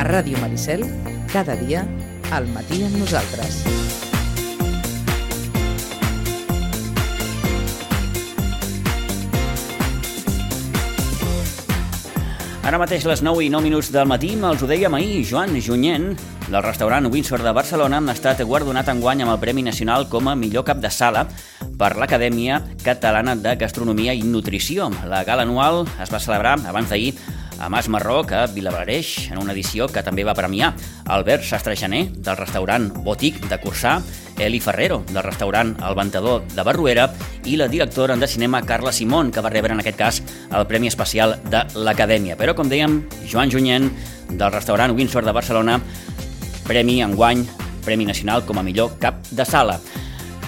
A Ràdio Maricel, cada dia, al matí amb nosaltres. Ara mateix les 9 i 9 minuts del matí, els ho dèiem ahir, Joan Junyent, del restaurant Windsor de Barcelona, ha estat guardonat enguany amb el Premi Nacional com a millor cap de sala per l'Acadèmia Catalana de Gastronomia i Nutrició. La gala anual es va celebrar abans d'ahir a Mas Marroc, a Vilabareix, en una edició que també va premiar Albert Sastrejaner, del restaurant Botic de Cursà, Eli Ferrero, del restaurant El Ventador de Barruera, i la directora de cinema Carla Simón, que va rebre en aquest cas el Premi Especial de l'Acadèmia. Però, com dèiem, Joan Junyent, del restaurant Windsor de Barcelona, Premi enguany, Premi Nacional com a millor cap de sala.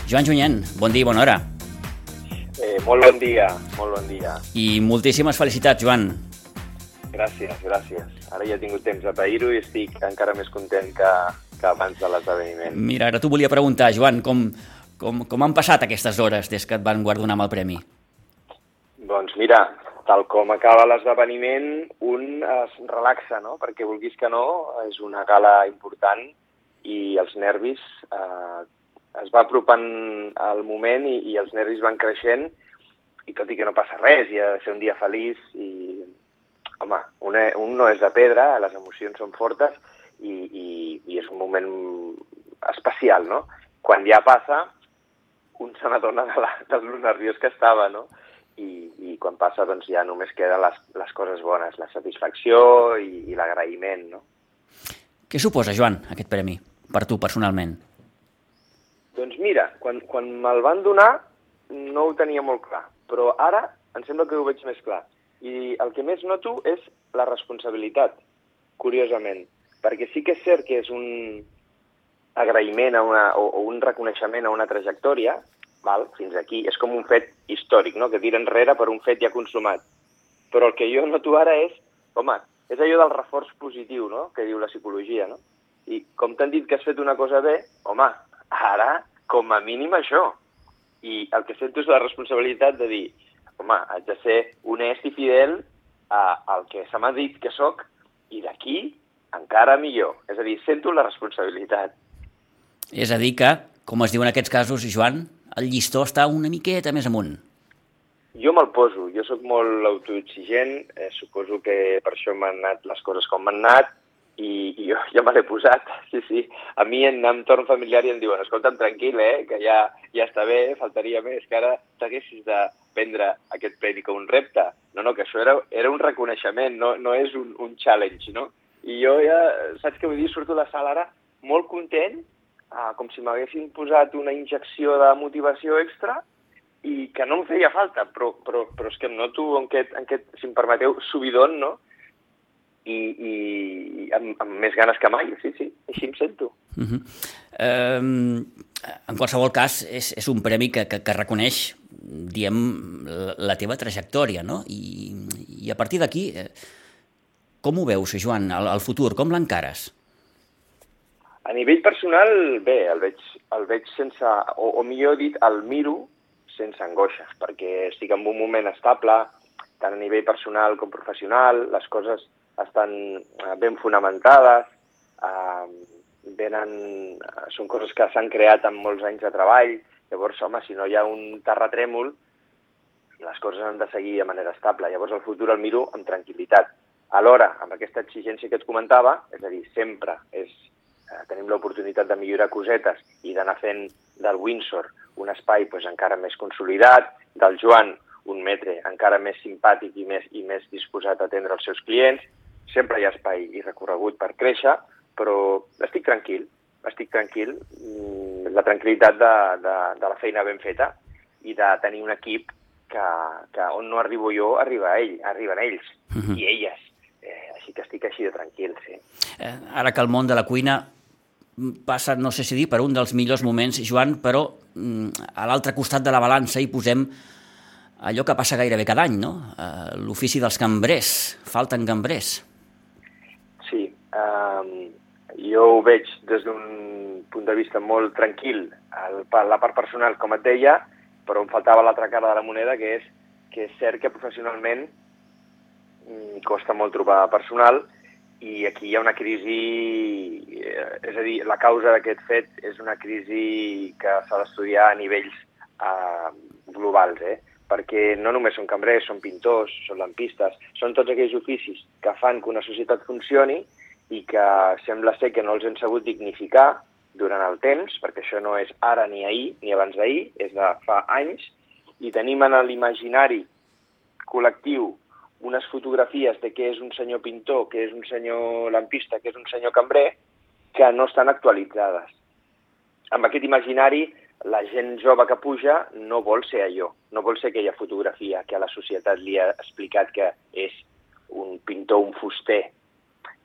Joan Junyent, bon dia i bona hora. Eh, molt bon dia, molt bon dia. I moltíssimes felicitats, Joan. Gràcies, gràcies. Ara ja he tingut temps de pair-ho i estic encara més content que, que abans de l'esdeveniment. Mira, ara t'ho volia preguntar, Joan, com, com, com han passat aquestes hores des que et van guardonar amb el premi? Doncs mira, tal com acaba l'esdeveniment, un es relaxa, no? Perquè vulguis que no, és una gala important i els nervis eh, es va apropant al moment i, i els nervis van creixent i tot i que no passa res, i ha de ser un dia feliç i home, un, un no és de pedra, les emocions són fortes i, i, i és un moment especial, no? Quan ja passa, un se n'adona de, la, de lo nerviós que estava, no? I, i quan passa, doncs ja només queden les, les coses bones, la satisfacció i, i l'agraïment, no? Què suposa, Joan, aquest premi, per tu, personalment? Doncs mira, quan, quan me'l van donar no ho tenia molt clar, però ara em sembla que ho veig més clar. I el que més noto és la responsabilitat, curiosament, perquè sí que és cert que és un agraïment a una, o, o un reconeixement a una trajectòria, val? fins aquí, és com un fet històric, no? que tira enrere per un fet ja consumat. Però el que jo noto ara és, home, és allò del reforç positiu, no? que diu la psicologia, no? I com t'han dit que has fet una cosa bé, home, ara, com a mínim això. I el que sento és la responsabilitat de dir, home, haig de ser honest i fidel a, al que se m'ha dit que sóc i d'aquí encara millor. És a dir, sento la responsabilitat. És a dir que, com es diu en aquests casos, Joan, el llistó està una miqueta més amunt. Jo me'l poso, jo sóc molt autoexigent, eh, suposo que per això m'han anat les coses com m'han anat, i, i jo ja me l'he posat, sí, sí. A mi en entorn familiar ja em diuen, escolta'm, tranquil, eh, que ja, ja està bé, faltaria més, que ara t'haguessis de prendre aquest premi com un repte. No, no, que això era, era un reconeixement, no, no és un, un challenge, no? I jo ja, saps què vull dir? Surto de la sala ara molt content, eh, com si m'haguessin posat una injecció de motivació extra i que no em feia falta, però, però, però és que em noto en aquest, en aquest si em permeteu, subidon, no? i, i amb, amb més ganes que mai, sí, sí, així em sento. Uh -huh. um, en qualsevol cas, és, és un premi que, que, que reconeix, diem, la, teva trajectòria, no? I, i a partir d'aquí, eh, com ho veus, Joan, el, el futur? Com l'encares? A nivell personal, bé, el veig, el veig sense, o, o millor dit, el miro sense angoixes, perquè estic en un moment estable, tant a nivell personal com professional, les coses estan ben fonamentades, eh, venen, són coses que s'han creat amb molts anys de treball, llavors, home, si no hi ha un terratrèmol, les coses han de seguir de manera estable. Llavors, el futur el miro amb tranquil·litat. Alhora, amb aquesta exigència que et comentava, és a dir, sempre és, eh, tenim l'oportunitat de millorar cosetes i d'anar fent del Windsor un espai pues, encara més consolidat, del Joan un metre encara més simpàtic i més, i més disposat a atendre els seus clients, sempre hi ha espai i recorregut per créixer, però estic tranquil, estic tranquil, mm, la tranquil·litat de, de, de la feina ben feta i de tenir un equip que, que on no arribo jo, arriba ell, arriben ells uh -huh. i elles. Eh, així que estic així de tranquil, sí. Eh, ara que el món de la cuina passa, no sé si dir, per un dels millors moments, Joan, però mm, a l'altre costat de la balança hi posem allò que passa gairebé cada any, no? Eh, L'ofici dels cambrers. Falten cambrers. Um, jo ho veig des d'un punt de vista molt tranquil, el, la part personal, com et deia, però em faltava l'altra cara de la moneda, que és que és cert que professionalment mm, costa molt trobar personal i aquí hi ha una crisi, eh, és a dir, la causa d'aquest fet és una crisi que s'ha d'estudiar a nivells eh, globals, eh? perquè no només són cambrers, són pintors, són lampistes, són tots aquells oficis que fan que una societat funcioni i que sembla ser que no els hem sabut dignificar durant el temps, perquè això no és ara ni ahir, ni abans d'ahir, és de fa anys, i tenim en l'imaginari col·lectiu unes fotografies de què és un senyor pintor, què és un senyor lampista, què és un senyor cambrer, que no estan actualitzades. Amb aquest imaginari, la gent jove que puja no vol ser allò, no vol ser aquella fotografia que a la societat li ha explicat que és un pintor, un fuster.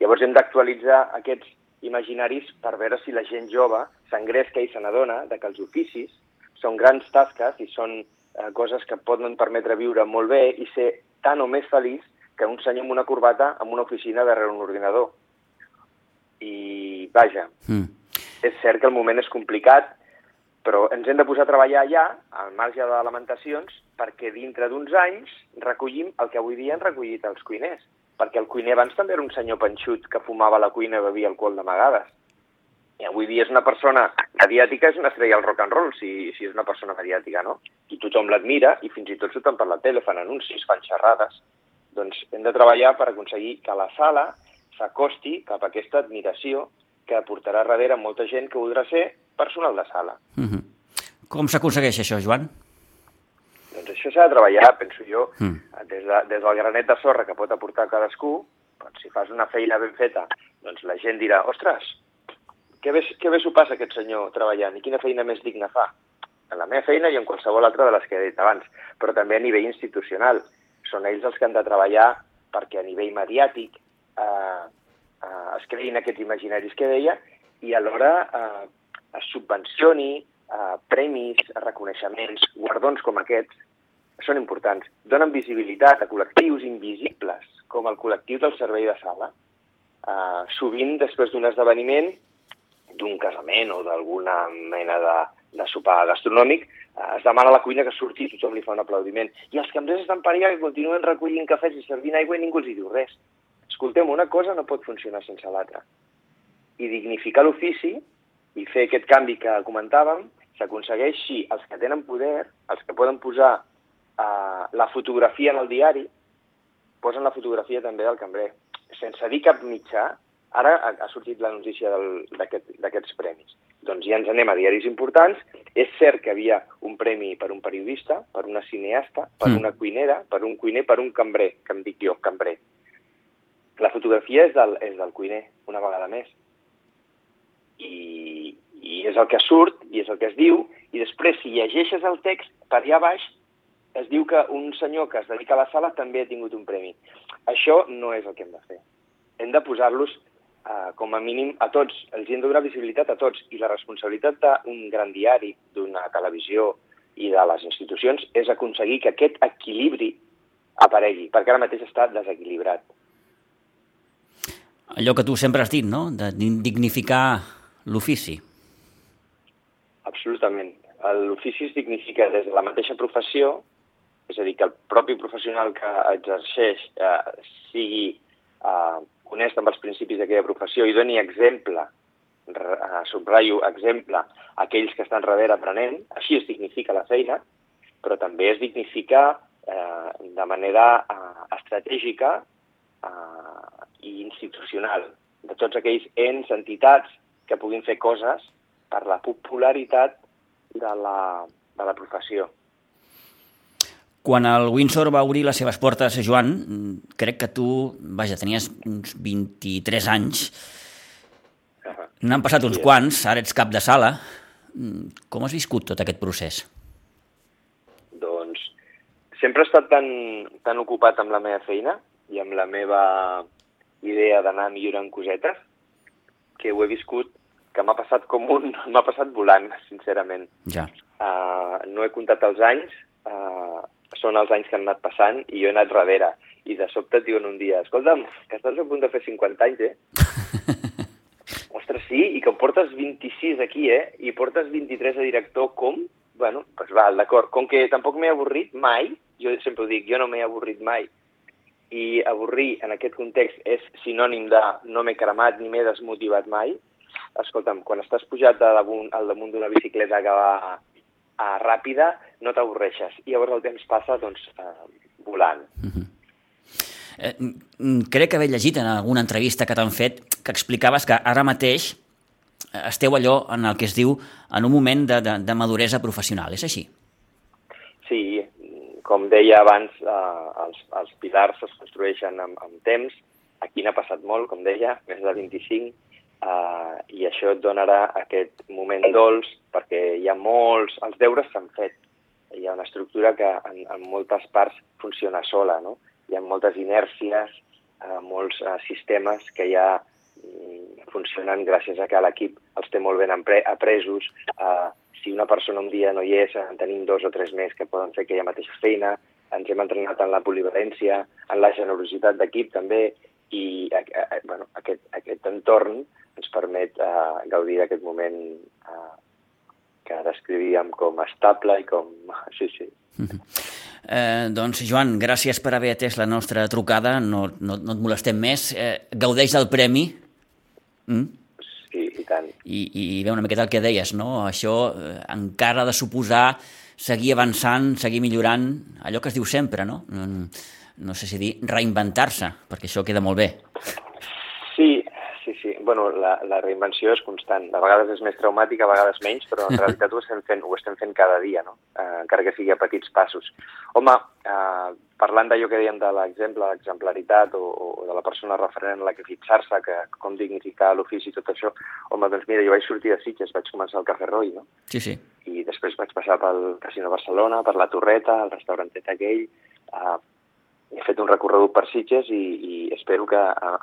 Llavors hem d'actualitzar aquests imaginaris per veure si la gent jove s'engresca i se n'adona que els oficis són grans tasques i són eh, coses que poden permetre viure molt bé i ser tan o més feliç que un senyor amb una corbata en una oficina darrere un ordinador. I, vaja, mm. és cert que el moment és complicat, però ens hem de posar a treballar ja, al marge de lamentacions, perquè dintre d'uns anys recollim el que avui dia han recollit els cuiners. Perquè el cuiner abans també era un senyor panxut que fumava a la cuina i bevia alcohol d'amagades. I avui dia és una persona mediàtica, és una estrella al rock and roll, si, si és una persona mediàtica, no? I tothom l'admira i fins i tot surten per la tele, fan anuncis, fan xerrades. Doncs hem de treballar per aconseguir que la sala s'acosti cap a aquesta admiració que portarà darrere molta gent que voldrà ser personal de sala. Mm -hmm. Com s'aconsegueix això, Joan? Doncs això s'ha de treballar, penso jo, mm. des, de, des del granet de sorra que pot aportar cadascú, doncs si fas una feina ben feta, doncs la gent dirà, ostres, què bé, què bé s'ho passa aquest senyor treballant i quina feina més digna fa? En la meva feina i en qualsevol altra de les que he dit abans, però també a nivell institucional. Són ells els que han de treballar perquè a nivell mediàtic eh, eh, es creïn aquests imaginaris que deia i alhora eh, es subvencioni eh, premis, reconeixements, guardons com aquests, són importants. Donen visibilitat a col·lectius invisibles, com el col·lectiu del servei de sala. Eh, sovint, després d'un esdeveniment, d'un casament o d'alguna mena de, de sopar gastronòmic, eh, es demana a la cuina que surti i tothom li fa un aplaudiment. I els cambrers estan per allà que continuen recollint cafès i servint aigua i ningú els hi diu res. Escoltem, una cosa no pot funcionar sense l'altra. I dignificar l'ofici i fer aquest canvi que comentàvem s'aconsegueix si els que tenen poder, els que poden posar eh, la fotografia en el diari, posen la fotografia també del cambrer. Sense dir cap mitjà, Ara ha, ha sortit la notícia d'aquests aquest, premis. Doncs ja ens anem a diaris importants. És cert que havia un premi per un periodista, per una cineasta, per mm. una cuinera, per un cuiner, per un cambrer, que em dic jo, cambrer. La fotografia és del, és del cuiner, una vegada més. I, I és el que surt, i és el que es diu, i després, si llegeixes el text, per allà baix, es diu que un senyor que es dedica a la sala també ha tingut un premi. Això no és el que hem de fer. Hem de posar-los eh, com a mínim a tots, els hem de donar visibilitat a tots i la responsabilitat d'un gran diari, d'una televisió i de les institucions és aconseguir que aquest equilibri aparegui, perquè ara mateix està desequilibrat. Allò que tu sempre has dit, no?, de dignificar l'ofici. Absolutament. L'ofici es dignifica des de la mateixa professió, és a dir, que el propi professional que exerceix eh, sigui eh, honest amb els principis d'aquella professió i doni exemple, eh, subratllo exemple, a aquells que estan darrere aprenent, així es dignifica la feina, però també es dignifica eh, de manera eh, estratègica eh, i institucional de tots aquells ens, entitats que puguin fer coses per la popularitat de la, de la professió. Quan el Windsor va obrir les seves portes, Joan, crec que tu, vaja, tenies uns 23 anys, n'han passat uns quants, ara ets cap de sala. Com has viscut tot aquest procés? Doncs sempre he estat tan, tan ocupat amb la meva feina i amb la meva idea d'anar millorant cosetes que ho he viscut que m'ha passat com un... m'ha passat volant, sincerament. Ja. Uh, no he comptat els anys, uh, són els anys que han anat passant i jo he anat darrere. I de sobte et diuen un dia, escolta'm, que estàs a punt de fer 50 anys, eh? Ostres, sí, i que portes 26 aquí, eh? I portes 23 a director, com? Bueno, doncs va, d'acord. Com que tampoc m'he avorrit mai, jo sempre ho dic, jo no m'he avorrit mai, i avorrir en aquest context és sinònim de no m'he cremat ni m'he desmotivat mai, escolta'm, quan estàs pujat damunt, al damunt d'una bicicleta que va a ràpida, no t'avorreixes. I llavors el temps passa doncs, eh, volant. Mm -hmm. eh, crec haver llegit en alguna entrevista que t'han fet que explicaves que ara mateix esteu allò en el que es diu en un moment de, de, de maduresa professional, és així? Sí, com deia abans, eh, els, els pilars es construeixen amb, amb temps, aquí n'ha passat molt, com deia, més de 25, Uh, I això et donarà aquest moment dolç perquè hi ha molts... Els deures s'han fet. Hi ha una estructura que en, en moltes parts funciona sola, no? Hi ha moltes inèrcies, uh, molts uh, sistemes que ja mm, funcionen gràcies a que l'equip els té molt ben apresos. Uh, si una persona un dia no hi és, en tenim dos o tres més que poden fer aquella mateixa feina. Ens hem entrenat en la polivalència, en la generositat d'equip també, i eh, bueno, aquest, aquest entorn ens permet eh, gaudir d'aquest moment eh, que descrivíem com estable i com... Sí, sí. -hmm. eh, doncs, Joan, gràcies per haver atès la nostra trucada. No, no, no et molestem més. Eh, gaudeix del premi. Mm? Sí, i tant. I, I bé, una miqueta el que deies, no? Això eh, encara ha de suposar seguir avançant, seguir millorant, allò que es diu sempre, no? Mm, no sé si dir reinventar-se, perquè això queda molt bé. Sí, sí, sí. Bueno, la, la reinvenció és constant. A vegades és més traumàtica, a vegades menys, però en realitat ho estem fent, ho estem fent cada dia, no? Eh, encara que sigui a petits passos. Home, eh, parlant d'allò que dèiem de l'exemple, l'exemplaritat o, o de la persona referent en la que fixar-se, que com dignificar l'ofici i tot això, home, doncs mira, jo vaig sortir de Sitges, vaig començar al Cafè Roy, no? Sí, sí. I després vaig passar pel Casino Barcelona, per la Torreta, el restaurantet aquell, eh, he fet un recorregut per Sitges i, i espero que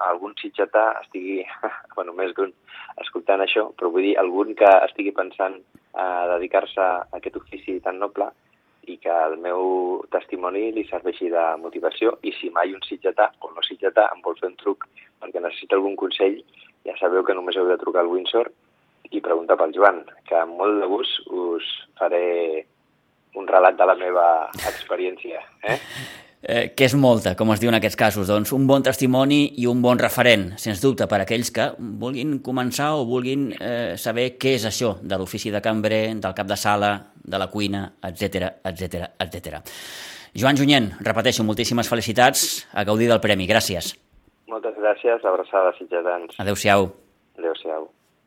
algun sitgetà estigui, bueno, més d'un, escoltant això, però vull dir, algun que estigui pensant a dedicar-se a aquest ofici tan noble i que el meu testimoni li serveixi de motivació i si mai un sitgetà o no sitgetà em vol fer un truc perquè necessita algun consell, ja sabeu que només heu de trucar al Windsor i preguntar pel Joan, que amb molt de gust us faré un relat de la meva experiència. Eh? eh, que és molta, com es diu en aquests casos. Doncs un bon testimoni i un bon referent, sens dubte, per aquells que vulguin començar o vulguin eh, saber què és això de l'ofici de cambrer, del cap de sala, de la cuina, etc etc etc. Joan Junyent, repeteixo, moltíssimes felicitats, a gaudir del premi. Gràcies. Moltes gràcies, abraçades, sitgetans. Adéu-siau. Adéu-siau.